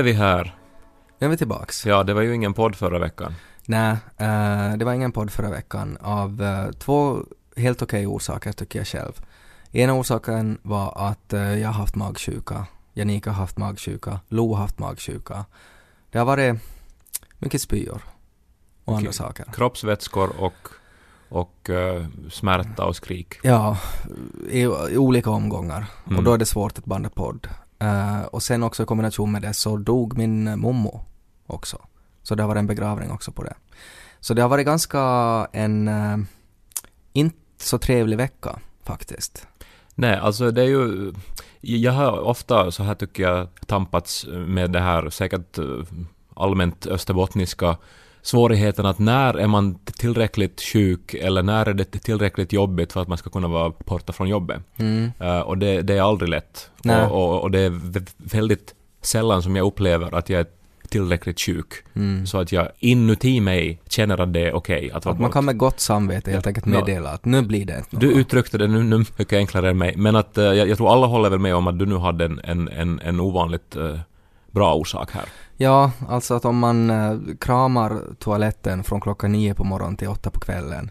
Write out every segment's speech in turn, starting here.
Är vi här. Nu är vi tillbaks. Ja, det var ju ingen podd förra veckan. Nej, eh, det var ingen podd förra veckan av eh, två helt okej orsaker tycker jag själv. Ena orsaken var att eh, jag har haft magsjuka, Janika har haft magsjuka, Lo har haft magsjuka. Det har varit mycket spyor och andra saker. Kroppsvätskor och, och eh, smärta och skrik. Ja, i, i olika omgångar. Mm. Och då är det svårt att banda podd. Uh, och sen också i kombination med det så dog min mommo också. Så det har varit en begravning också på det. Så det har varit ganska en uh, inte så trevlig vecka faktiskt. Nej, alltså det är ju... Jag har ofta, så här tycker jag, tampats med det här säkert eh, allmänt österbottniska svårigheten att när är man tillräckligt sjuk eller när är det tillräckligt jobbigt för att man ska kunna vara borta från jobbet. Mm. Eh, och det, det är aldrig lätt. Och, och, och det är vä- väldigt sällan som jag upplever att jag är tillräckligt sjuk. Mm. Så att jag inuti mig känner att det är okej att vara Att man bort. kan med gott samvete helt Ja. enkelt Ja. meddela att nu blir det inte något. Du uttryckte det nu, nu mycket enklare än mig, men att eh, jag, jag tror alla håller väl med om att du nu hade en, en, en, en ovanligt eh, bra orsak här. Ja, alltså att om man eh, kramar toaletten från klockan nio på morgonen till åtta på kvällen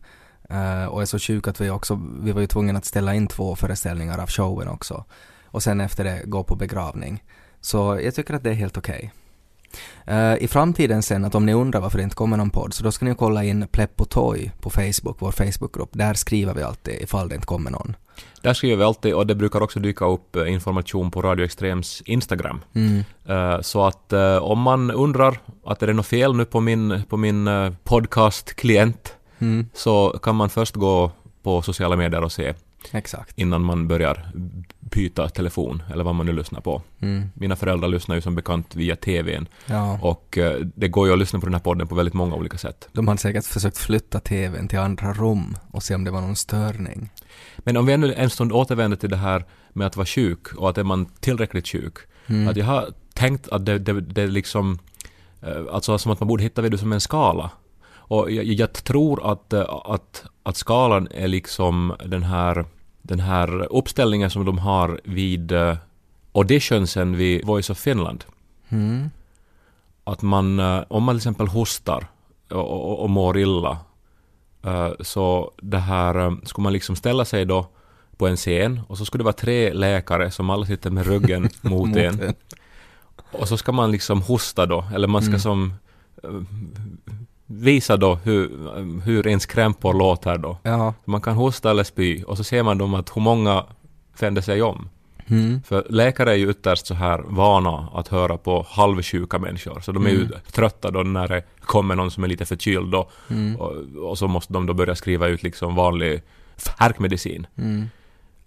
eh, och är så sjuk att vi också, vi var ju tvungna att ställa in två föreställningar av showen också och sen efter det gå på begravning. Så jag tycker att det är helt okej. Okay. I framtiden sen, att om ni undrar varför det inte kommer någon podd, så då ska ni kolla in Pleppo Toy på Facebook, vår Facebookgrupp. Där skriver vi alltid ifall det inte kommer någon. Där skriver vi alltid, och det brukar också dyka upp eh, information på Radio Extrems Instagram. Mm. Eh, Så att eh, om man undrar att är det något fel nu på min, på min eh, podcast-klient Mm. så kan man först gå på sociala medier och se Exakt. innan man börjar byta telefon eller vad man nu lyssnar på. Mm. Mina föräldrar lyssnar ju som bekant via TVn Ja. och eh, det går ju att lyssna på den här podden på väldigt många olika sätt. De hade säkert försökt flytta TVn till andra rum och se om det var någon störning. Men om vi ännu en stund återvänder till det här med att vara sjuk och att är man tillräckligt sjuk. Mm. Att jag har tänkt att det, det, det är liksom, eh, alltså som att man borde hitta vid det som en skala. Och jag, jag tror att, eh, att, att skalan är liksom den här, den här uppställningen som de har vid eh, auditionsen vid Voice of Finland. Mm. Att man, eh, om man till exempel hostar och, och, och mår illa, så det här, skulle man liksom ställa sig då på en scen och så skulle det vara tre läkare som alla sitter med ryggen mot en. Och så ska man liksom hosta då, eller man ska Mm. som eh, visa då hur, hur ens krämpor låter då. Ja. Man kan hosta eller spy och så ser man då att hur många vänder sig om. Mm. För läkare är ju ytterst så här vana att höra på halvsjuka människor, så de är ju Mm. trötta då när det kommer någon som är lite förkyld då, Mm. och, och så måste de då börja skriva ut liksom vanlig värkmedicin. Mm.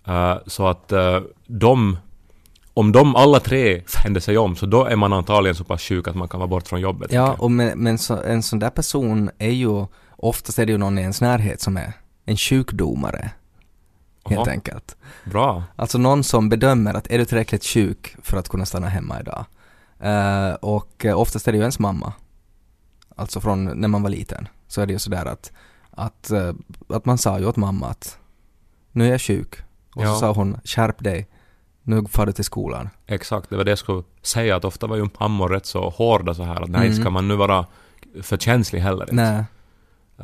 Uh, så att uh, de, om de alla tre vänder sig om, så då är man antagligen så pass sjuk att man kan vara bort från jobbet. Ja, och men, men så, en sån där person är ju, oftast är det ju någon i ens närhet som är en sjukdomare, helt Jaha, enkelt. Bra. Alltså någon som bedömer att är du tillräckligt sjuk för att kunna stanna hemma idag? Eh, och eh, oftast är det ju ens mamma. Alltså från när man var liten. Så är det ju sådär att, att, eh, att man sa ju åt mamma att nu är jag sjuk. Och Ja. så sa hon skärp dig, nu far du till skolan. Exakt, det var det jag skulle säga, att ofta var ju mammor rätt så hårda så här, att nej, Mm. ska man nu vara för känslig heller. inte. Nej.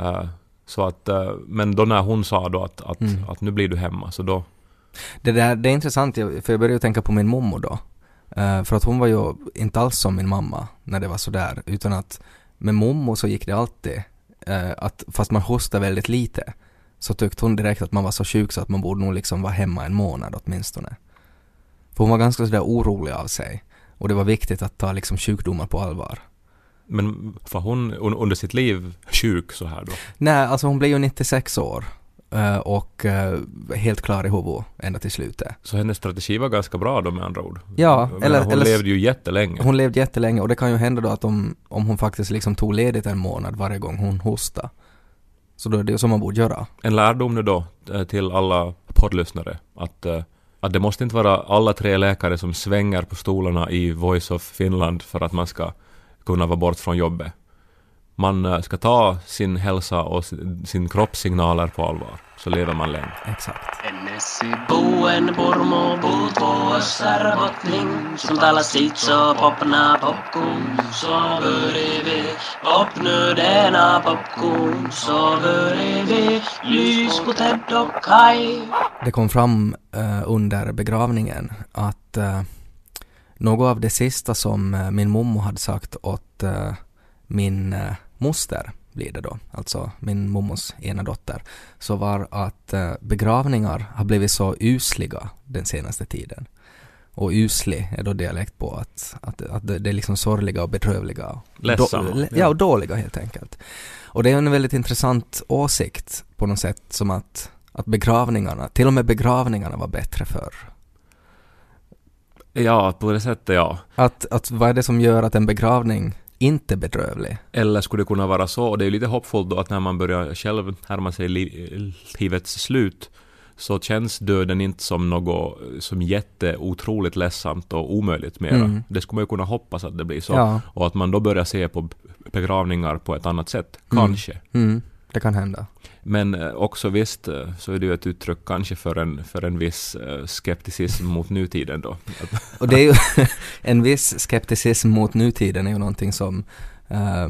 Uh, så att, uh, men då när hon sa då att, att, Mm. att nu blir du hemma, så då, Det, där, det är intressant, för jag började tänka på min mormor då. Eh, för att hon var ju inte alls som min mamma när det var sådär, utan att med mormor så gick det alltid, att fast man hostade väldigt lite, så tyckte hon direkt att man var så sjuk så att man borde nog liksom vara hemma en månad åtminstone. För hon var ganska sådär orolig av sig. Och det var viktigt att ta liksom sjukdomar på allvar. men var hon un, under sitt liv sjuk så här då? Nej, alltså hon blev ju 96 år. eh, Och eh, helt klar i huvudet ända till slutet. Så hennes strategi var ganska bra då med andra ord? Ja, eller- Hon eller- levde ju jättelänge. Hon levde jättelänge och det kan ju hända då att om, om hon faktiskt liksom tog ledigt en månad varje gång hon hostade. Så då är det ju som man borde göra. En lärdom nu då eh, till alla poddlyssnare, att, att det måste inte vara alla tre läkare som svänger på stolarna i Voice of Finland för att man ska kunna vara bort från jobbet. Man eh, ska ta sin hälsa och sin kroppssignaler på allvar så lever man länge. Exakt. Det kom fram eh, under begravningen att eh, något av det sista som eh, min mommo hade sagt åt eh, min eh, moster blir det då, alltså min mommos ena dotter, så var att eh, begravningar har blivit så usliga den senaste tiden. Och uslig är då dialekt på att, att, att det är liksom sorgliga och bedrövliga. Ledsamma, ja, och dåliga helt enkelt. Och det är en väldigt intressant åsikt på något sätt som att, att begravningarna, till och med begravningarna var bättre förr. Ja, på det sättet ja. Att, att vad är det som gör att en begravning inte bedrövlig? Eller skulle det kunna vara så, och det är ju lite hoppfullt då att när man börjar själv närma sig li- livets slut så känns döden inte som något som jätteotroligt ledsamt och omöjligt mera. Mm. Det skulle man ju kunna hoppas att det blir så. Ja. Och att man då börjar se på begravningar på ett annat sätt. Mm. Kanske. Mm, det kan hända. Men eh, också visst eh, så är det ju ett uttryck kanske för en, för en viss eh, skepticism mot nutiden då. Och det är ju en viss skepticism mot nutiden är ju någonting som eh,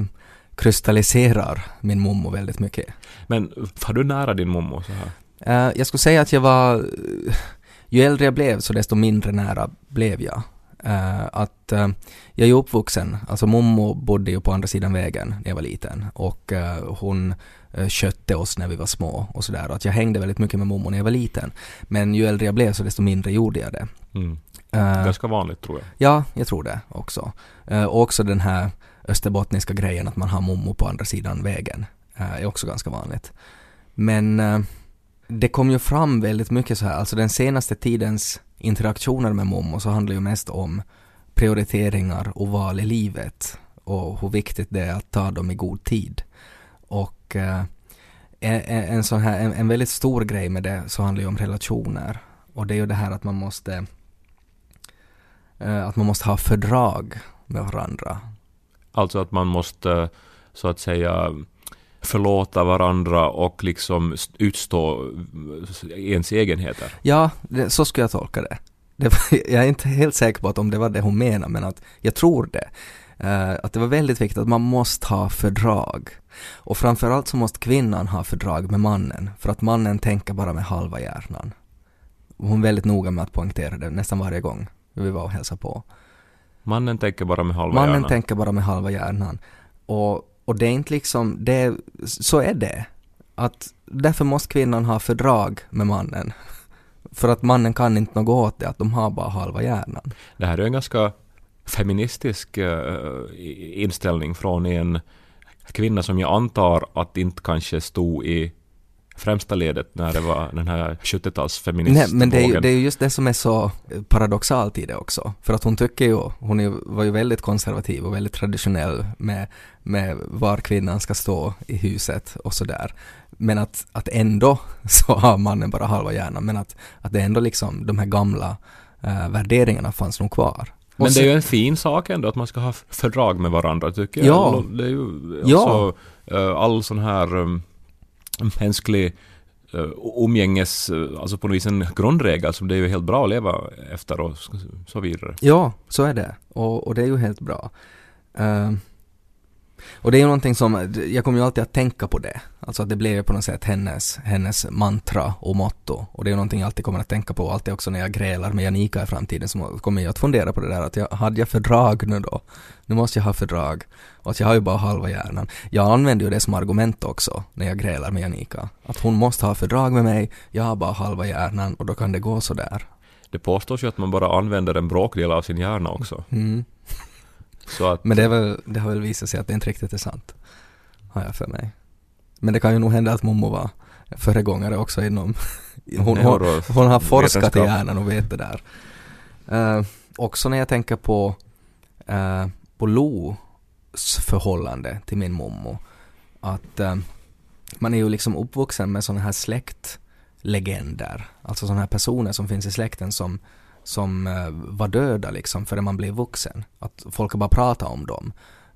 krystalliserar min mommo väldigt mycket. men var du nära din mommo så här? Eh, jag skulle säga att jag var, ju äldre jag blev så desto mindre nära blev jag. Eh, att eh, jag är ju uppvuxen, alltså mommo bodde ju på andra sidan vägen när jag var liten och eh, hon kötte oss när vi var små och sådär. Att jag hängde väldigt mycket med mommo när jag var liten. Men ju äldre jag blev så desto mindre gjorde jag det. Mm. Eh, Ganska vanligt tror jag. Ja, jag tror det också. Eh, och också den här österbottniska grejen att man har mommo på andra sidan vägen eh, är också ganska vanligt. Men eh, det kom ju fram väldigt mycket så här, alltså den senaste tidens interaktioner med mommo så handlar ju mest om prioriteringar och val i livet och hur viktigt det är att ta dem i god tid. Och eh, en, en sån här, en, en väldigt stor grej med det så handlar ju om relationer. Och det är ju det här att man måste eh, att man måste ha fördrag med varandra. Alltså att man måste så att säga förlåta varandra och liksom utstå ens egenheter. Ja, det, så skulle jag tolka det. det var, jag är inte helt säker på att om det var det hon menade, men att jag tror det. Eh, att det var väldigt viktigt att man måste ha fördrag. Och framförallt så måste kvinnan ha fördrag med mannen, för att mannen tänker bara med halva hjärnan. Hon är väldigt noga med att poängtera det nästan varje gång vi var och hälsade på. Mannen tänker bara med halva Mannen hjärnan. tänker bara med halva hjärnan. Och, och det är inte liksom, det, så är det. Att därför måste kvinnan ha fördrag med mannen. För att mannen kan inte något åt det, att de har bara halva hjärnan. Det här är en ganska feministisk eh, inställning från en kvinna som jag antar att inte kanske stod i främsta ledet när det var den här 70-talsfeministvågen. Nej, men det är, ju, det är ju just det som är så eh, paradoxalt i det också. För att hon tycker ju, hon är, var ju väldigt konservativ och väldigt traditionell med, med var kvinnan ska stå i huset och sådär. Men att, att ändå så har mannen bara halva hjärnan, men att, att det ändå liksom, de här gamla äh, värderingarna fanns nog kvar. Men det är ju en fin sak ändå att man ska ha fördrag med varandra tycker jag. Ja. Det är ju Ja. alltså, eh, all sån här um, mänsklig uh, umgänges, eh, alltså på något vis en grundregel som det är ju helt bra att leva efter och så, vidare. Ja, så är det. Och, och det är ju helt bra. Eh, och det är ju någonting som, jag kommer ju alltid att tänka på det. Alltså att det blev ju på något sätt hennes, hennes mantra och motto. Och det är ju någonting jag alltid kommer att tänka på. Alltid också när jag grälar med Janika i framtiden så kommer jag att fundera på det där att jag, hade jag fördrag nu då? Nu måste jag ha fördrag. Och att jag har ju bara halva hjärnan. Jag använder ju det som argument också när jag grälar med Janika. Att hon måste ha fördrag med mig, jag har bara halva hjärnan och då kan det gå sådär. Det påstås ju att man bara använder en bråkdel av sin hjärna också. Mm. Så att, Men det, är väl, det har väl visat sig att det inte riktigt är sant. Har jag för mig. Men det kan ju nog hända att Momo var föregångare också inom... Hon, hon, hon har forskat i hjärnan och vet det där. Eh, också när jag tänker på, uh, på Los förhållande till min mommo. Att eh, man är ju liksom uppvuxen med sådana här släktlegender. Alltså sådana här personer som finns i släkten som, som eh, var döda liksom före man blev vuxen. Att folk har bara pratat om dem.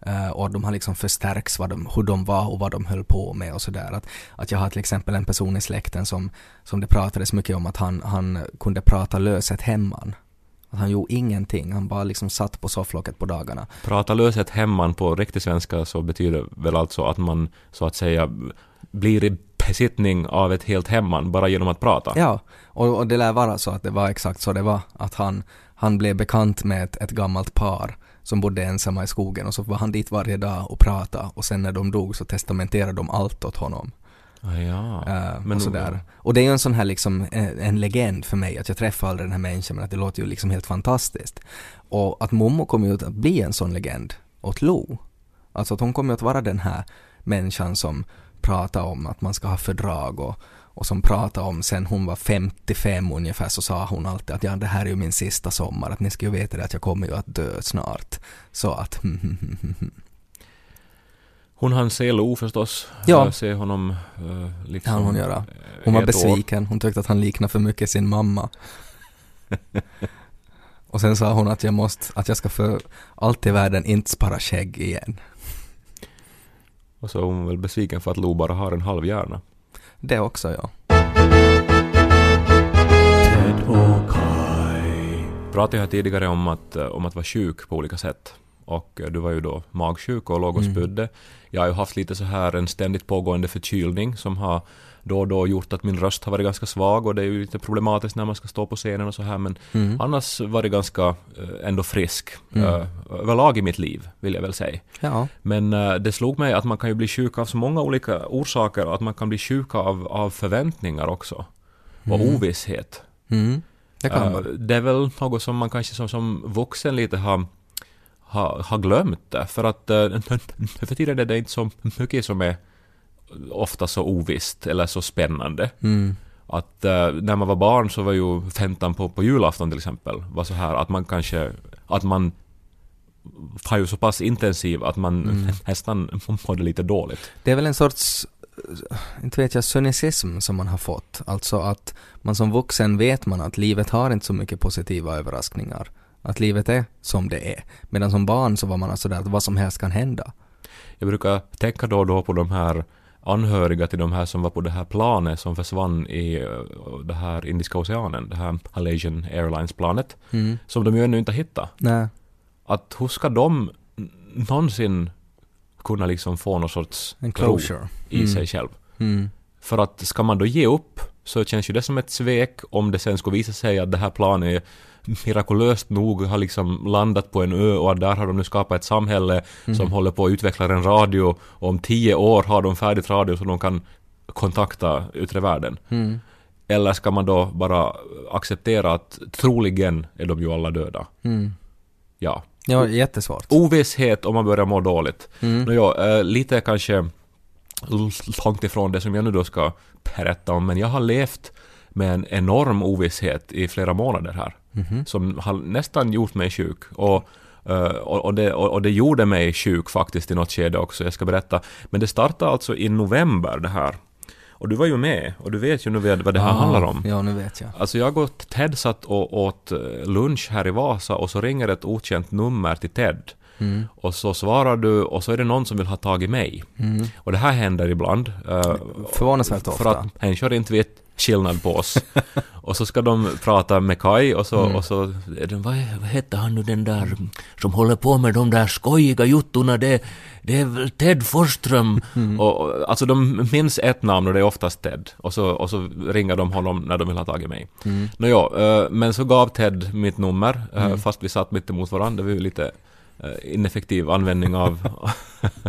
Eh, och de har liksom förstärkts vad de, hur de var och vad de höll på med och sådär. Att, att jag har till exempel en person i släkten som, som det pratades mycket om att han, han kunde prata löset hemman. Att han gjorde ingenting, han bara liksom satt på sofflocket på dagarna. Prata löset hemman på riktig svenska så betyder väl alltså att man så att säga blir besittning av ett helt hemman bara genom att prata. Ja, och, och det lär vara så att det var exakt så det var. Att han, han blev bekant med ett, ett gammalt par som bodde ensamma i skogen och så var han dit varje dag och pratade och sen när de dog så testamenterade de allt åt honom. Ah, ja. Eh, Men och sådär. Och det är ju en sån här liksom, en, en legend för mig, att jag träffar aldrig den här människan men att det låter ju liksom helt fantastiskt. Och att Momo kommer ju att bli en sån legend åt Lo. Alltså att hon kommer att vara den här människan som pratar om att man ska ha fördrag och, och som pratar om sen hon var 55 ungefär så sa hon alltid att ja det här är ju min sista sommar, att ni ska ju veta det att jag kommer ju att dö snart. Så att Hon hann se Lo förstås. Ja. Eh, Se honom uh, liksom... Hann hon göra. eh, Hon var år. besviken, hon tyckte att han liknade för mycket sin mamma. Och sen sa hon att jag måste, att jag ska för allt i världen inte spara skägg igen. Och så är hon väl besviken för att Lo bara har en halv hjärna. Det också ja. Ted och Kai. Pratade jag tidigare om att, eh, om att vara sjuk på olika sätt. Och eh, du var ju då magsjuk och låg och Mm. spydde. Jag har ju haft lite så här en ständigt pågående förkylning som har då och då gjort att min röst har varit ganska svag och det är ju lite problematiskt när man ska stå på scenen och så här men Mm. annars var det ganska eh, ändå frisk Mm. eh, överlag i mitt liv vill jag väl säga. Ja. Men eh, det slog mig att man kan ju bli sjuk av så många olika orsaker och att man kan bli sjuk av, av förväntningar också. Och Mm. ovisshet. Mm. Det kan man. det är väl något som man kanske som, som vuxen lite har, har, har glömt det. För att uh, för tiden är det inte så mycket som är ofta så ovisst eller så spännande. Mm. Att eh, när man var barn så var ju tentan på, på julafton till exempel var så här att man kanske, att man var ju så pass intensiv att man Mm. nästan mådde lite dåligt. Det är väl en sorts, inte vet jag, cynicism som man har fått. Alltså att man som vuxen vet man att livet har inte så mycket positiva överraskningar. Att livet är som det är. Medan som barn så var man alltså där att vad som helst kan hända. Jag brukar tänka då och då på de här anhöriga till de här som var på det här planet som försvann i eh, det här Indiska oceanen, det här Malaysian Airlines-planet, Mm. som de ju ännu inte har hittat. Nej. Att hur ska de någonsin kunna liksom få någon sorts En closure. i Mm. sig själv? Mm. För att ska man då ge upp så känns ju det som ett svek om det sen skulle visa sig att det här planet mirakulöst nog har liksom landat på en ö och där har de nu skapat ett samhälle Mm. som håller på att utveckla en radio och om tio år har de färdigt radio så de kan kontakta yttre världen. Mm. Eller ska man då bara acceptera att troligen är de ju alla döda? Mm. Ja. Ja, jättesvårt. Ovisshet om man börjar må dåligt. Mm. Nåja, eh, lite kanske långt ifrån det som jag nu då ska berätta om, men jag har levt med en enorm ovisshet i flera månader här, Mhm. som har nästan gjort mig sjuk. Och, eh, och, och, det, och, det gjorde mig sjuk faktiskt i något skede också, jag ska berätta. Men det startade alltså i november det här. Och du var ju med, och du vet ju nu vad det här Ah, handlar om. Ja, nu vet jag. Alltså jag och Ted satt och åt eh, lunch här i Vasa och så ringer ett okänt nummer till Ted. Mm. Och så svarar du och så är det någon som vill ha tag i mig. Mm. Och det här händer ibland. eh, Förvånansvärt ofta. För att människor inte vet skillnad på oss. och så ska de prata med Kai och så, Mm. och så är det, vad, vad hette han nu den där som håller på med de där skojiga juttorna, det, det är väl Ted Forsström. Mm. Och, och, alltså de minns ett namn och det är oftast Ted. Och så, och så ringer de honom när de vill ha tag i mig. Mm. Nåja, eh, men så gav Ted mitt nummer, eh, Mm. fast vi satt mitt emot varandra. Det var ju lite ineffektiv användning av,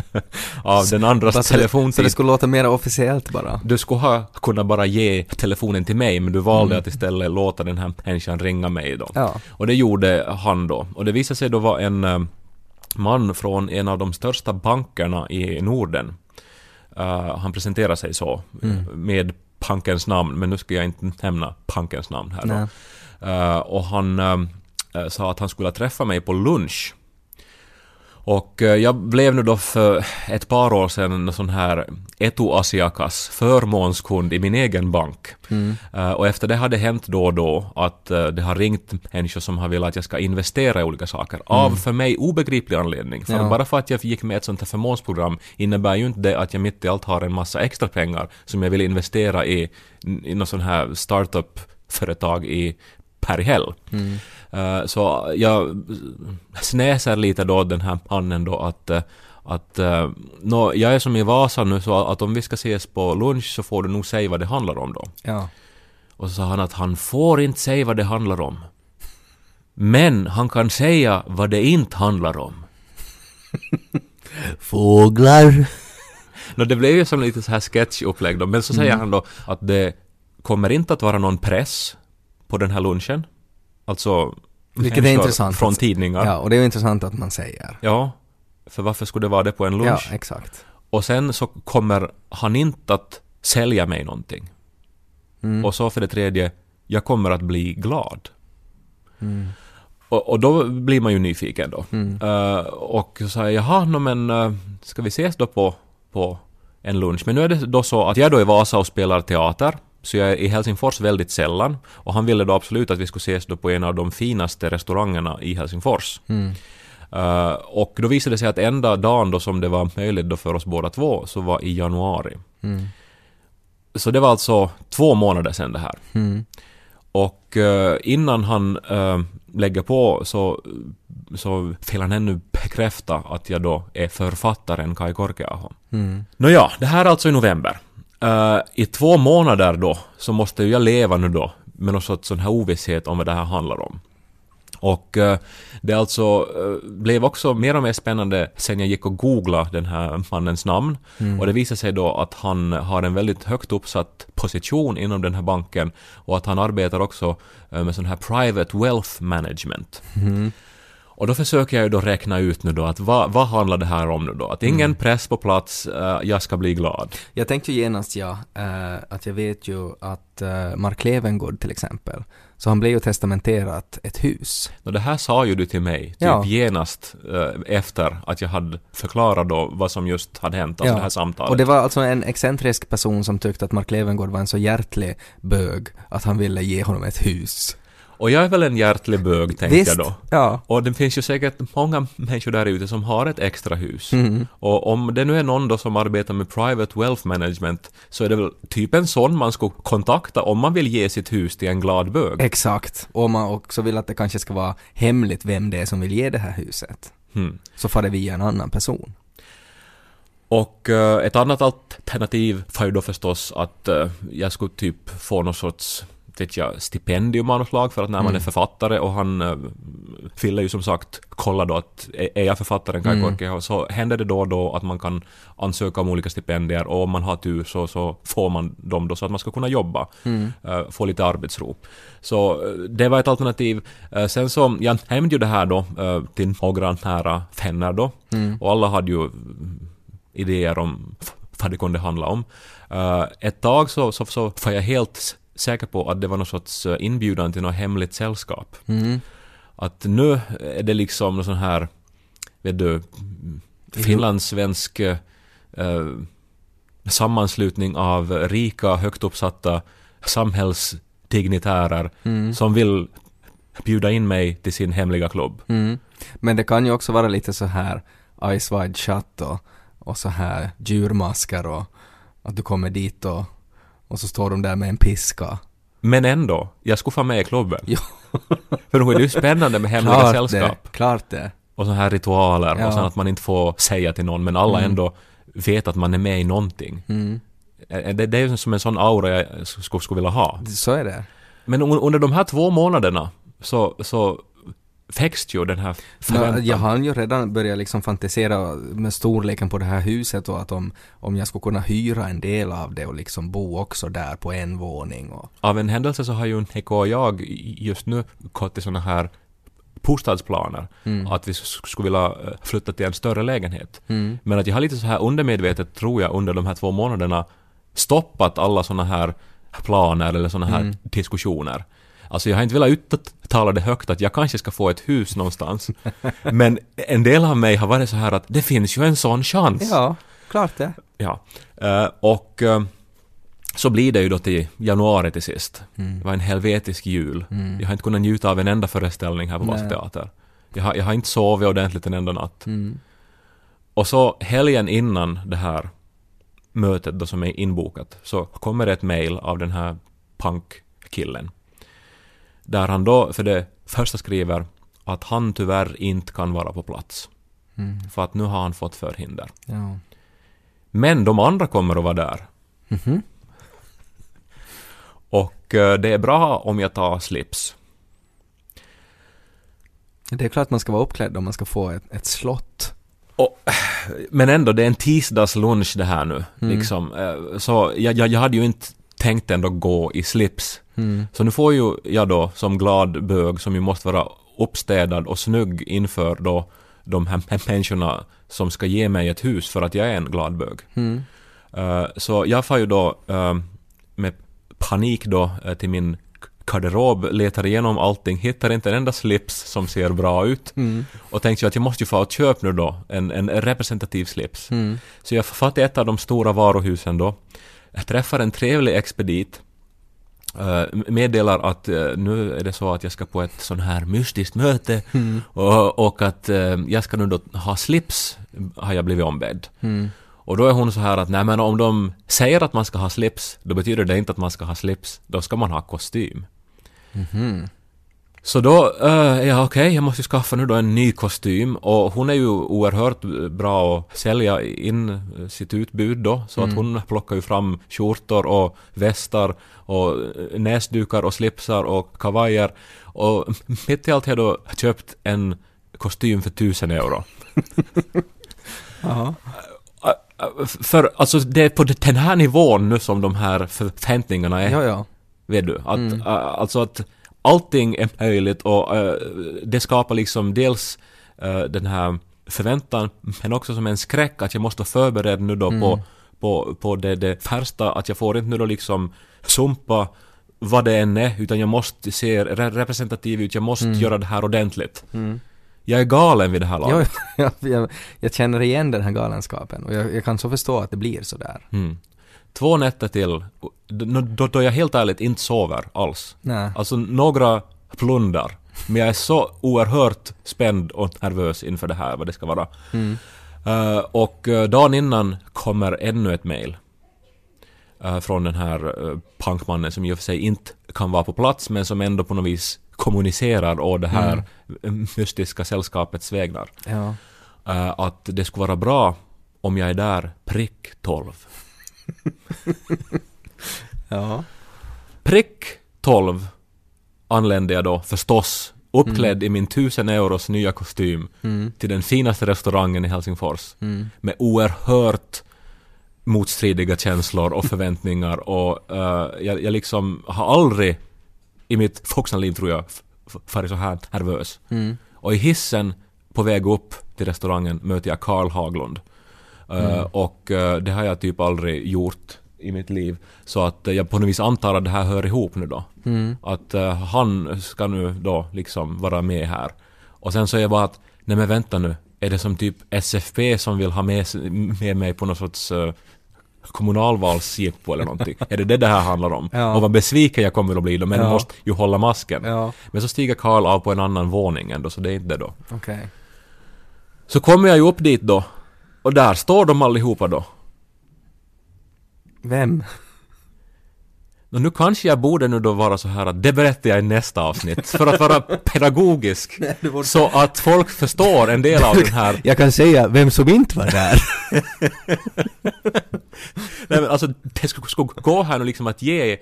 av den andras Bara så det- Så telefontid. det skulle låta mer officiellt bara. Du skulle ha kunnat bara ge telefonen till mig, men du valde Mm. att istället låta den här människan ringa mig då. Ja. Och det gjorde han då. Och det visade sig då vara en eh, man från en av de största bankerna i Norden. Eh, han presenterar sig så, Mm. eh, med pankens namn, men nu ska jag inte nämna pankens namn här då. Eh, och han eh, eh, sa att han skulle träffa mig på lunch. Och eh, jag blev nu då för ett par år sedan en sån här Etu Asiakas förmånskund i min egen bank. Eh, Och efter det har det hänt då och då att eh, det har ringt människor som har velat att jag ska investera i olika saker. Av för mig obegriplig anledning. För Ja. bara för att jag gick med ett sånt här förmånsprogram innebär ju inte det att jag mitt i allt har en massa extra pengar som jag vill investera i, i något sån här startup-företag i per häll. Eh, så jag snäser lite då den här mannen då att eh, att uh, nå, jag är som i Vasa nu så att om vi ska ses på lunch så får du nog säga vad det handlar om då. Ja. Och så sa han att han får inte säga vad det handlar om. Men han kan säga vad det inte handlar om. Fåglar. Nå, det blev ju som lite så här sketchupplägg då, men så säger han då att det kommer inte att vara någon press på den här lunchen. Alltså Vilket är intressant. från tidningar. Ja, och det är ju intressant att man säger. Ja, för varför skulle det vara det på en Ja, lunch? exakt. Och sen så kommer han inte att sälja mig någonting. Mm. Och så för det tredje, jag kommer att bli glad. Mm. Och, och då blir man ju nyfiken då. Mm. Eh, och så sa jag, jaha, no, men uh, ska vi ses då på, på en lunch? Men nu är det då så att jag då är i Vasa och spelar teater. Så jag är i Helsingfors väldigt sällan. Och han ville då absolut att vi skulle ses då på en av de finaste restaurangerna i Helsingfors. Mm. Eh, och då visade det sig att enda dagen då som det var möjligt då för oss båda två så var i januari. Mm. Så det var alltså två månader sedan det här. Mm. Och eh, innan han eh, lägger på så, så vill han ännu bekräfta att jag då är författaren Kai Korkeaho. Mm. Nåja, det här är alltså i november. Eh, I två månader då så måste ju jag leva nu då med någon sorts sån här ovisshet om vad det här handlar om. Och eh, det alltså eh, blev också mer och mer spännande sen jag gick och googlade den här mannens namn. Och det visade sig då att han har en väldigt högt uppsatt position inom den här banken och att han arbetar också med sån här private wealth management. Och då försöker jag ju då räkna ut nu då att vad, vad handlar det här om nu då? Att ingen press på plats, eh, jag ska bli glad. Jag tänkte ju genast ja, eh, att jag vet ju att eh, Mark Levengood till exempel, så han blev ju testamenterat ett hus. Och det här sa ju du till mig, typ Ja. genast efter att jag hade förklarat då vad som just hade hänt, alltså Ja. det här samtalet. Och det var alltså en excentrisk person som tyckte att Mark Levengood var en så hjärtlig bög att han ville ge honom ett hus. Och jag är väl en hjärtlig bög, tänkte Visst? jag då. Ja. Och det finns ju säkert många människor där ute som har ett extra hus. Mm. Och om det nu är någon då som arbetar med private wealth management så är det väl typ en sån man skulle kontakta om man vill ge sitt hus till en glad bög. Exakt. Och om man också vill att det kanske ska vara hemligt vem det är som vill ge det här huset, Hmm. så far det via en annan person. Och eh, ett annat alternativ var ju då förstås att eh, jag skulle typ få någon sorts vet jag, stipendium av något slag för att när man Mm. är författare och han uh, ville ju som sagt kolla då att är jag författaren Kai Mm. Korkeaho så händer det då och då att man kan ansöka om olika stipendier och om man har tur så, så får man dem då så att man ska kunna jobba, Mm. eh, få lite arbetsro. Så eh, det var ett alternativ. Eh, sen så, jag nämnde ju det här då eh, till några nära vänner då Mm. och alla hade ju mm, idéer om vad det kunde handla om. Eh, ett tag så, så, så var jag helt säker på att det var någon sorts eh, inbjudan till något hemligt sällskap. Mm. Att nu är det liksom någon sån här, vet du, finlandssvensk eh, eh, sammanslutning av rika, högt uppsatta samhällsdignitärer Mm. som vill bjuda in mig till sin hemliga klubb. Mm. Men det kan ju också vara lite så här Ice Wide Shut och, och så här djurmaskar och att du kommer dit och, och så står de där med en piska. Men ändå, jag skulle få med i klubben. Jo. För nog är det ju spännande med hemliga klart sällskap. det, klart det. Och så här ritualer Ja. och sen att man inte får säga till någon men alla Mm. ändå vet att man är med i någonting. Mm. Det, det är ju som en sån aura jag skulle, skulle vilja ha. Så är det. Men un- under de här två månaderna så, så växte ju den här förväntan. jag har ju redan börjat liksom fantisera med storleken på det här huset och att om, om jag skulle kunna hyra en del av det och liksom bo också där på en våning och Av en händelse så har ju Niko och jag just nu gått till såna här bostadsplaner. Mm. Att vi sk- skulle vilja eh, flytta till en större lägenhet. Mm. Men att jag har lite så här undermedvetet, tror jag, under de här två månaderna stoppat alla såna här planer eller såna här Mm. diskussioner. Alltså jag har inte velat uttala det högt att jag kanske ska få ett hus någonstans. Men en del av mig har varit så här att det finns ju en sån chans. Ja, klart det. Ja. Eh, och eh, så blir det ju då till januari till sist. Mm. Det var en helvetisk jul. Jag har inte kunnat njuta av en enda föreställning här på Nej. Vassteater. Jag har, jag har inte sovit ordentligt en enda natt. Mm. Och så helgen innan det här mötet då som är inbokat så kommer det ett mail av den här punkkillen. Där han då för det första skriver att han tyvärr inte kan vara på plats. Mm. För att nu har han fått förhinder. Ja. Men de andra kommer att vara där. Mhm. Och eh, det är bra om jag tar slips. Det är klart man ska vara uppklädd om man ska få ett, ett slott. Och, men ändå, det är en tisdagslunch det här nu. Mm. Liksom. Eh, Så jag, jag, jag hade ju inte tänkt ändå gå i slips. Mm. Så nu får ju jag då som glad bög som ju måste vara uppstädad och snygg inför då de här människorna som ska ge mig ett hus för att jag är en glad bög. Mm. Eh, Så jag får ju då eh, med panik då eh, till min garderob, letar igenom allting, hittar inte en enda slips som ser bra ut Mm. och tänkte jag att jag måste ju få och köpa nu då en, en representativ slips. Mm. Så jag får till ett av de stora varuhusen då. Jag träffar en trevlig expedit. eh, meddelar att eh, nu är det så att jag ska på ett sån här mystiskt möte Mm. och, och att eh, jag ska nu då ha slips, har jag blivit ombedd. Mm. Och då är hon så här att nej men om de säger att man ska ha slips, då betyder det inte att man ska ha slips, då ska man ha kostym. Mhm. Så då, uh, ja okej, jag måste skaffa nu då en ny kostym och hon är ju oerhört bra att sälja in eh, sitt utbud då, så att hon plockar ju fram skjortor och västar och eh, näsdukar och slipsar och kavajer och mitt i allt har jag då köpt en kostym för tusen euro. För alltså det är på den här nivån nu som de här förväntningarna är. Ja, ja. Vet du? Att, Mm. alltså att allting är möjligt och äh, det skapar liksom dels äh, den här förväntan men också som en skräck att jag måste vara förberedd nu då på, Mm. på, på det, det värsta att jag får inte nu då liksom sumpa vad det än är utan jag måste se re- representativ ut, jag måste göra det här ordentligt. Mm. Jag är galen vid det här laget. jag, jag, jag känner igen den här galenskapen och jag, jag kan så förstå att det blir sådär. Mm. Två nätter till, då, då, jag helt ärligt inte sover alls. Nej. Alltså några plundar. Men jag är så oerhört spänd och nervös inför det här, vad det ska vara. Mm. Eh, och uh, dagen innan kommer ännu ett mail. eh, från den här uh, punkmannen som i och för sig inte kan vara på plats men som ändå på något vis kommunicerar å det här mystiska sällskapets vägnar. Ja. Eh, att det skulle vara bra om jag är där prick 12. Ja. Prick 12 anlände jag då förstås uppklädd i min 1000 euros nya kostym Mm. till den finaste restaurangen i Helsingfors Mm. med oerhört motstridiga känslor och förväntningar och eh, jag, jag liksom har aldrig i mitt vuxna liv tror jag varit så här nervös. Mm. Och i hissen på väg upp till restaurangen möter jag Karl Haglund. Eh, och eh, det har jag typ aldrig gjort i mitt liv. Så att eh, jag på något vis antar att det här hör ihop nu då. Mm. Att han ska nu då liksom vara med här. Och sen så är jag bara att, nej men vänta nu, är det som typ SFP som vill ha med, med mig på något sorts kommunalvalsjippo eller någonting? är det det det här handlar om? Ja. Och vad besviken jag kommer att bli då, men Ja. måste ju hålla masken. Ja, Men så stiger Karl av på en annan våning ändå, så det är inte det då. okej. Så kommer jag ju upp dit då, och där står de allihopa då. Vem? Och nu kanske jag borde nu då vara så här att det berättar jag i nästa avsnitt, för att vara pedagogisk. Så att folk förstår en del av den här Jag kan säga vem som inte var där. Nej men alltså, det skulle, gå här nu liksom att ge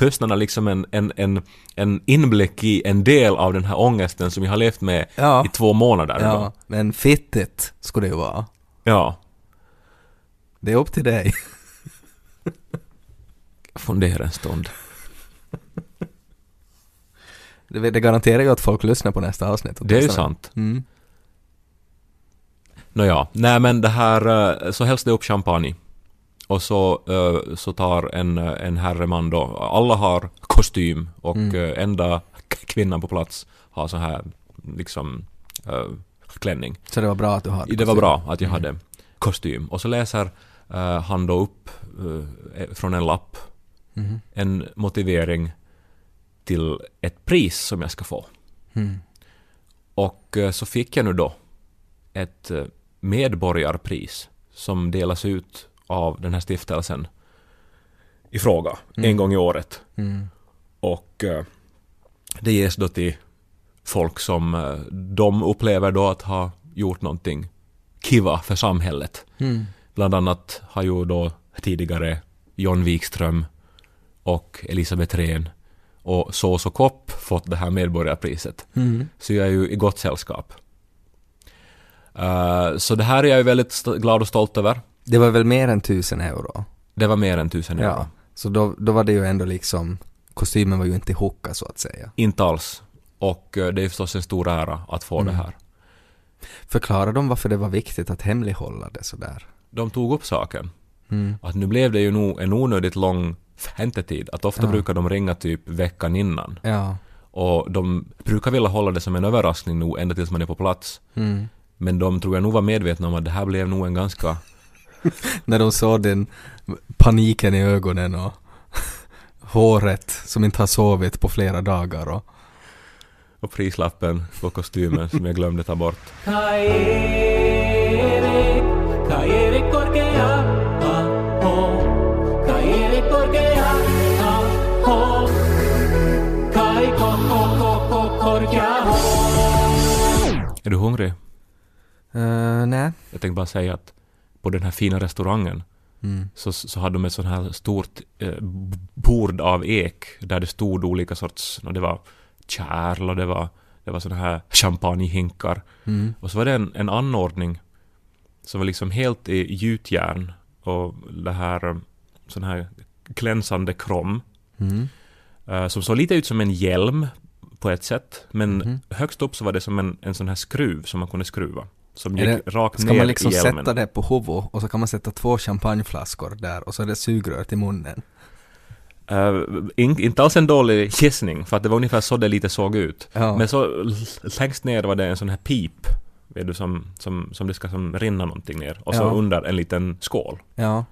lyssnarna liksom en, en, en, en inblick i en del av den här ångesten som jag har levt med Ja. i två månader ja, då. men fittigt skulle det ju vara. Ja. Det är upp till dig. Fundera en stund. Det, det garanterar ju att folk lyssnar på nästa avsnitt. Det är ju sant. Mm. Nåja, nej men det här, eh, så hälls det upp champagne. Och så, eh, så tar en, en herreman då, alla har kostym och Mm. eh, enda kvinnan på plats har så här liksom eh, klänning. Så det var bra att du hade Det var kostym. bra att jag Mm. hade kostym. Och så läser eh, han då upp eh, från en lapp Mhm. en motivering till ett pris som jag ska få. Mm. Och eh, så fick jag nu då ett eh, medborgarpris som delas ut av den här stiftelsen i fråga Mm. en gång i året. Mm. Och eh, det ges då till folk som eh, de upplever då att ha gjort någonting kiva för samhället. Mm. Bland annat har ju då tidigare John Wikström och Elisabeth Rehn och Sås och Kopp fått det här medborgarpriset. Mm. Så jag är ju i gott sällskap. Eh, så det här är jag ju väldigt glad och stolt över. Det var väl mer än tusen euro? Det var mer än tusen euro. Ja. Så då, då var det ju ändå liksom, kostymen var ju inte hocka så att säga. Inte alls. Och eh, det är förstås en stor ära att få Mm. det här. Förklara dem varför det var viktigt att hemlighålla det sådär. De tog upp saken. Mm. Att nu blev det ju nog en onödigt lång väntetid. Att ofta Ja. brukar de ringa typ veckan innan. Ja. Och de brukar vilja hålla det som en överraskning nog ända tills man är på plats. Mm. Men de tror jag nog var medvetna om att det här blev nog en ganska... När de såg den paniken i ögonen och håret som inte har sovit på flera dagar och Och prislappen på kostymen som jag glömde ta bort. Är du hungrig? Uh, nej. Jag tänkte bara säga att på den här fina restaurangen Mm. så, så hade de ett sånt här stort eh, bord av ek där det stod olika sorts, no, det var kärl och det var, det var såna här champagnehinkar. Mm. Och så var det en, en anordning som var liksom helt i gjutjärn och det här eh, sån här glänsande krom Mm. eh, som såg lite ut som en hjälm på ett sätt men Mhm. högst upp så var det som en, en sån här skruv som man kunde skruva som gick rakt Ska ner man liksom i hjälmen. sätta det på huvudet och så kan man sätta två champagneflaskor där och så är det sugrör till munnen. Eh, in, inte alls en dålig gissning, för att det var ungefär så det lite såg ut. Ja. Men så längst ner var det en sån här pip, vet du, som, som, som det ska som rinna någonting ner. Och så Ja. under en liten skål. ja.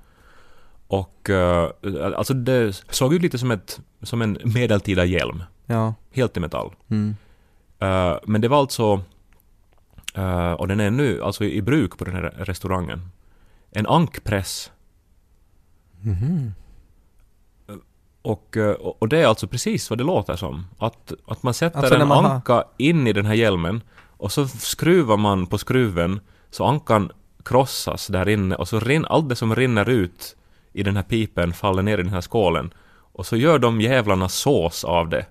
Och uh, alltså det såg ut lite som, ett, som en medeltida hjälm, Ja. helt i metall. Mm. Eh, men det var alltså, eh, och den är nu alltså i bruk på den här restaurangen, en ankpress. Mhm. Och, eh, och det är alltså precis vad det låter som. Att, att man sätter Alltså en man har- anka in i den här hjälmen och så skruvar man på skruven så ankan krossas där inne och så rin, allt det som rinner ut i den här pipen faller ner i den här skålen. Och så gör de jävlarna sås av det.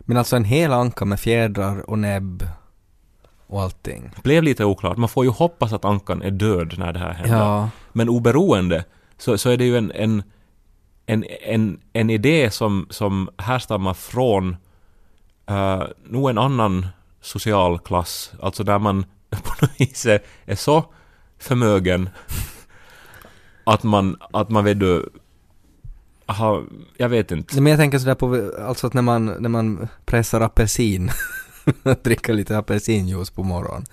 Men alltså en hel anka med fjädrar och näbb och allting. Blev lite oklart. Man får ju hoppas att ankan är död när det här händer. Ja. Men oberoende så, så är det ju en, en, en, en, en idé som, som härstammar från uh, nog en annan social klass, alltså där man på något vis är, är så förmögen att man, att man vet du, har, jag vet inte. Men jag tänker sådär på, alltså att när man, när man pressar apelsin, dricka lite apelsinjuice på morgonen,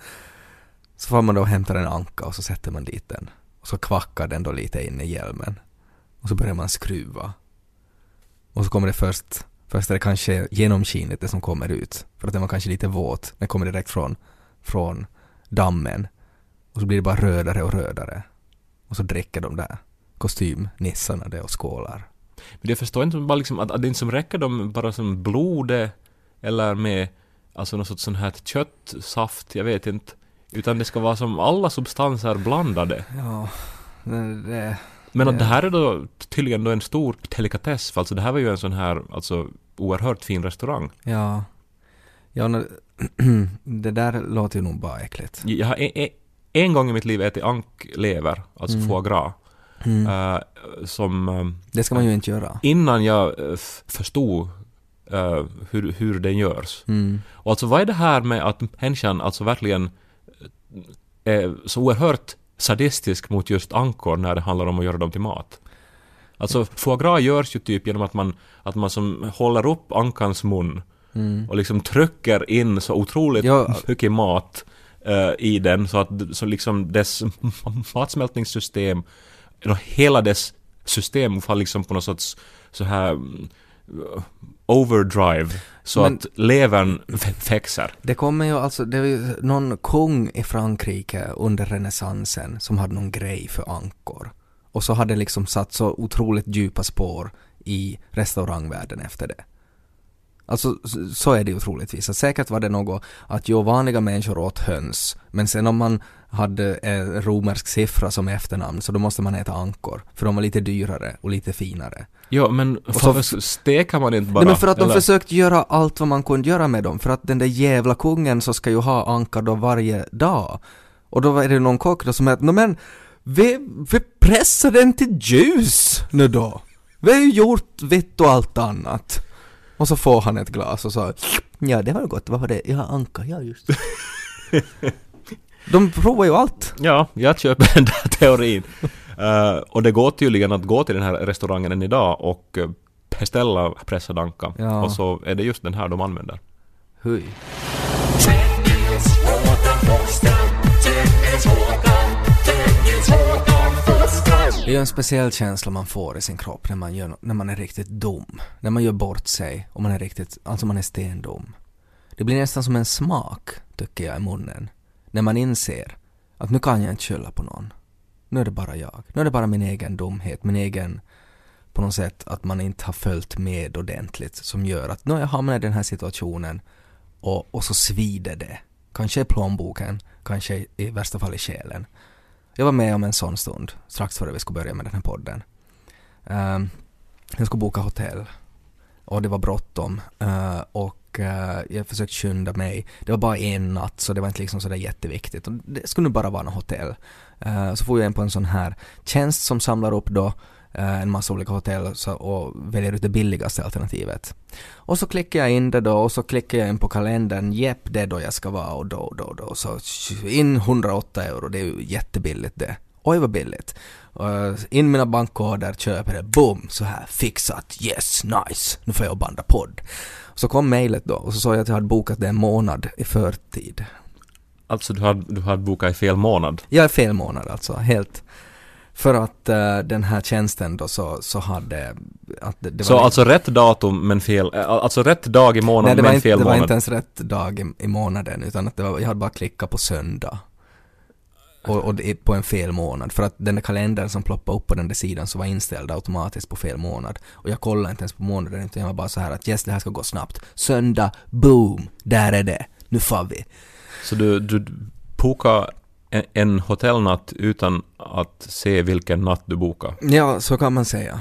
så får man då hämta en anka och så sätter man dit den. Och så kvackar den då lite in i hjälmen. Och så börjar man skruva. Och så kommer det först, först är det kanske genomskinligt det som kommer ut. För att den var kanske lite våt, den kommer direkt från, från dammen. Och så blir det bara rödare och rödare. Och så dricker de där kostymnissarna det och skålar. Men jag förstår inte bara liksom att, att det inte som räcker dem bara som blodet eller med alltså något sorts sån här köttsaft, jag vet inte. Utan det ska vara som alla substanser blandade. Ja, det, det, Men att det här är då tydligen då en stor delikatess, för alltså det här var ju en sån här, alltså oerhört fin restaurang. ja. Ja, när, det där låter ju nog bara äckligt. Jag har en, en, gång i mitt liv ätit anklever, alltså Mm. foie gras, Mm. eh, som eh, det ska man ju inte göra. innan jag f- förstod eh, hur, hur den görs. Mm. Och alltså vad är det här med att människan alltså verkligen eh, är så oerhört sadistisk mot just ankor när det handlar om att göra dem till mat. Alltså foie gras görs ju typ genom att man, att man som håller upp ankans mun och liksom trycker in så otroligt Ja. mycket mat eh, i den så att så liksom dess matsmältningssystem, hela dess system får liksom på något sorts så här mm, overdrive så Men- att levern växer. Det kommer ju alltså, det var ju någon kung i Frankrike under renässansen som hade någon grej för ankor. Och så hade det liksom satt så otroligt djupa spår i restaurangvärlden efter det. Alltså så- är det ju troligtvis. Att Säkert var det något att jo, vanliga människor åt höns, men sen om man hade en romersk siffra som efternamn så då måste man äta ankor, för de var lite dyrare och lite finare. Ja, men varför steker man inte bara? Nej men för att de eller? försökt göra allt vad man kunde göra med dem, för att den där jävla kungen så ska ju ha ankar då varje dag. Och då är det någon kock då som är att, "Nå men, vi, vi pressar den till ljus nu då. Vi har ju gjort vitt och allt annat. Och så får han ett glas och så, ja det var gott, vad var det? Ja, anka, ja just. De provar ju allt. Ja, jag köper den där teorin. Eh, och det går tydligen att gå till den här restaurangen än idag och eh, beställa pressad anka. Ja. Och så är det just den här de använder. Hui. Ju en speciell känsla man får i sin kropp när man, gör, när man är riktigt dum. När man gör bort sig och man är riktigt, alltså man är stendum. Det blir nästan som en smak, tycker jag, i munnen. När man inser att nu kan jag inte skylla på någon. Nu är det bara jag. Nu är det bara min egen dumhet, min egen på något sätt att man inte har följt med ordentligt som gör att nu har jag hamnat i den här situationen och, och så svider det. Kanske i plånboken, kanske i värsta fall i själen. Jag var med om en sån stund strax före vi skulle börja med den här podden. Ehm, um, jag skulle boka hotell och det var bråttom uh, och uh, jag försökte skynda mig. Det var bara en natt så det var inte liksom sådär jätteviktigt. Och det skulle nu bara vara något hotell. Uh, så får jag in på en sån här tjänst som samlar upp då en massa olika hotell och väljer ut det billigaste alternativet. Och så klickar jag in det då och så klickar jag in på kalendern, jepp det är då jag ska vara och då och då och då. Så in 108 euro, det är ju jättebilligt det. Oj vad billigt. Uh, in mina bankkoder, köper det, boom, så här fixat, yes, nice, nu får jag banda podd. Så kom mejlet då och så såg jag att jag hade bokat det en månad i förtid. Alltså du har, du har bokat i fel månad. Jag är fel månad alltså, helt. För att eh, den här tjänsten då så, så hade... Att det, det så var alltså rätt datum men fel, eh, alltså rätt dag i månaden men inte, fel det var månad. inte ens rätt dag i, i månaden utan att det var, jag hade bara klickat på söndag. Och, och det på en fel månad. För att den där kalendern som ploppade upp på den där sidan så var inställd automatiskt på fel månad. Och jag kollade inte ens på månaden utan jag var bara så här att yes det här ska gå snabbt. Söndag, boom, där är det. Nu får vi. Så du, du bokar en, hotellnatt utan att se vilken natt du bokar. Ja, så kan man säga.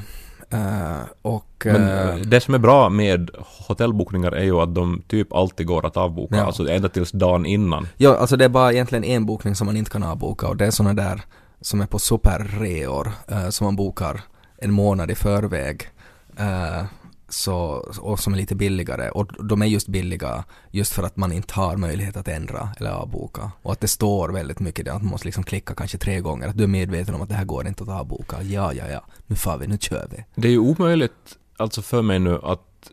Eh, och... Men eh, eh, det som är bra med hotellbokningar är ju att de typ alltid går att avboka, Ja. alltså ända tills dagen innan. Ja, alltså det är bara egentligen en bokning som man inte kan avboka och det är såna där som är på superreor eh, som man bokar en månad i förväg. Eh, så, och som är lite billigare och de är just billiga just för att man inte har möjlighet att ändra eller avboka. Och att det står väldigt mycket där att man måste liksom klicka kanske tre gånger. Att du är medveten om att det här går inte att avboka. Ja, ja, ja. Nu far vi, nu kör vi. Det är ju omöjligt alltså för mig nu att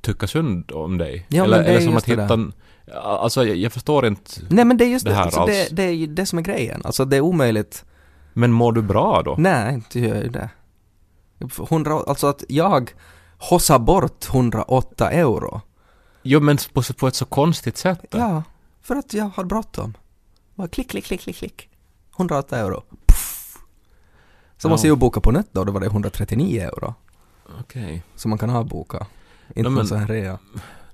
tycka synd om dig. Ja, eller eller som att hitta en, Alltså jag, jag förstår inte. Nej men det är just Det det, här alltså, alls. det, det är ju det som är grejen. Alltså det är omöjligt Men mår du bra då? Nej, inte gör jag ju det. 100, alltså att jag hossar bort 108 euro. Jo men på, på ett så konstigt sätt. då. Ja, för att jag har bråttom. Bara klick, klick, klick, klick, klick. 108 euro. Puff. Så Ja. måste jag ju boka på nytt då, då var det 139 euro. Okej. Som man kan avboka. Inte på men- en sån här rea.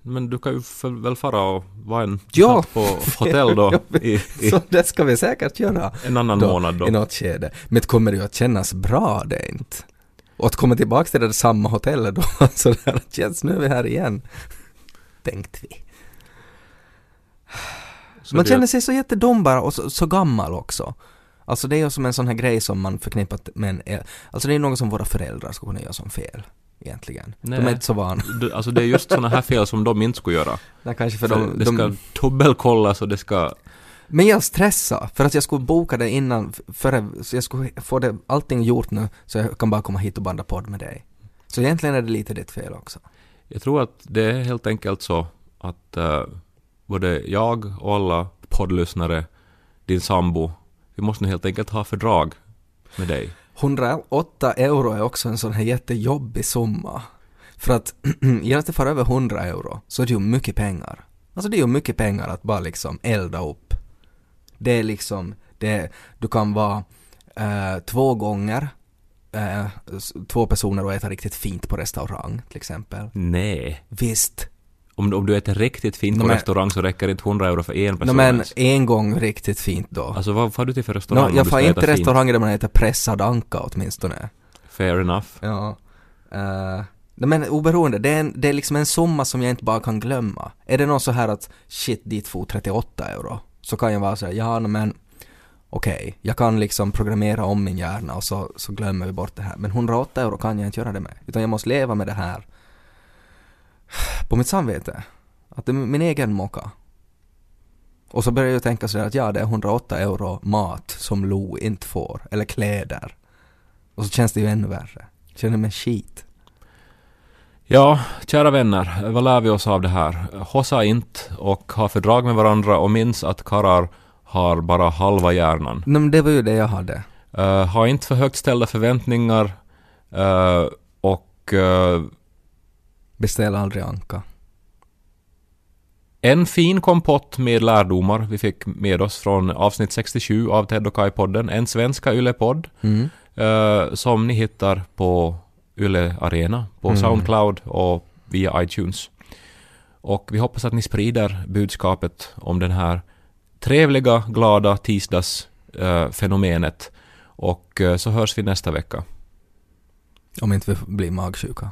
Men du kan ju väl fara och vara en Ja. på hotell då i, i Så det ska vi säkert göra. en annan då, månad då. I något skede. Men det kommer ju att kännas bra det inte. Och att komma tillbaka till det där samma hotellet då, alltså där känns nu är vi här igen. Tänkte vi. Så man känner sig så jättedum bara och så, så gammal också. Alltså det är ju som en sån här grej som man förknippat med en, alltså det är något som våra föräldrar skulle kunna göra som fel. Egentligen. De Nej. är inte så vana. Alltså det är just såna här fel som de inte skulle göra. Nej, kanske för För de, det de, ska dubbelkollas och det ska... Men jag stressade för att jag skulle boka det innan, före, så jag skulle få det, allting gjort nu så jag kan bara komma hit och banda podd med dig. Så egentligen är det lite ditt fel också. Jag tror att det är helt enkelt så att uh, både jag och alla poddlyssnare, din sambo, vi måste nu helt enkelt ha fördrag med dig. 108 euro är också en sån här jättejobbig summa. För att genast det far över 100 euro så är det ju mycket pengar. Alltså det är ju mycket pengar att bara liksom elda upp. Det är liksom, det, du kan vara eh, två gånger eh, två personer och äta riktigt fint på restaurang till exempel. Nej. Visst. Om, om du äter riktigt fint No, på men- restaurang så räcker det inte 100 euro för en person No, men en gång riktigt fint då. Alltså vad får du till för restaurang no, jag får inte fint? restauranger där man äter pressad anka åtminstone. Fair enough. Ja. Uh, men oberoende, det är, en, det är liksom en summa som jag inte bara kan glömma. Är det någon så här att shit, dit får 38 euro. Så kan jag vara såhär, ja no, men okej, jag kan liksom programmera om min hjärna och så, så glömmer vi bort det här. Men 108 euro kan jag inte göra det med. Utan jag måste leva med det här på mitt samvete. Att det är min egen mocka. Och så börjar jag tänka sådär att ja, det är 108 euro mat som Lo inte får, eller kläder. Och så känns det ju ännu värre. Känner mig skit. Ja, kära vänner, vad lär vi oss av det här? Hossa inte och ha fördrag med varandra och minns att karlar har bara halva hjärnan. Nej men det var ju det jag hade. Uh, ha inte för högt ställda förväntningar uh, och uh, Beställ aldrig anka. en fin kompott med lärdomar vi fick med oss från avsnitt 67 av Ted och Kai-podden, en svenska Yle-podd Mm. som ni hittar på Yle Arena, på Mm. Soundcloud och via iTunes. Och vi hoppas att ni sprider budskapet om den här trevliga, glada tisdagsfenomenet. och eh, så hörs vi nästa vecka. Om inte vi blir magsjuka.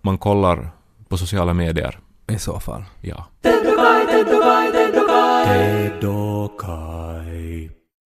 Man kollar på sociala medier. I så fall. Ja.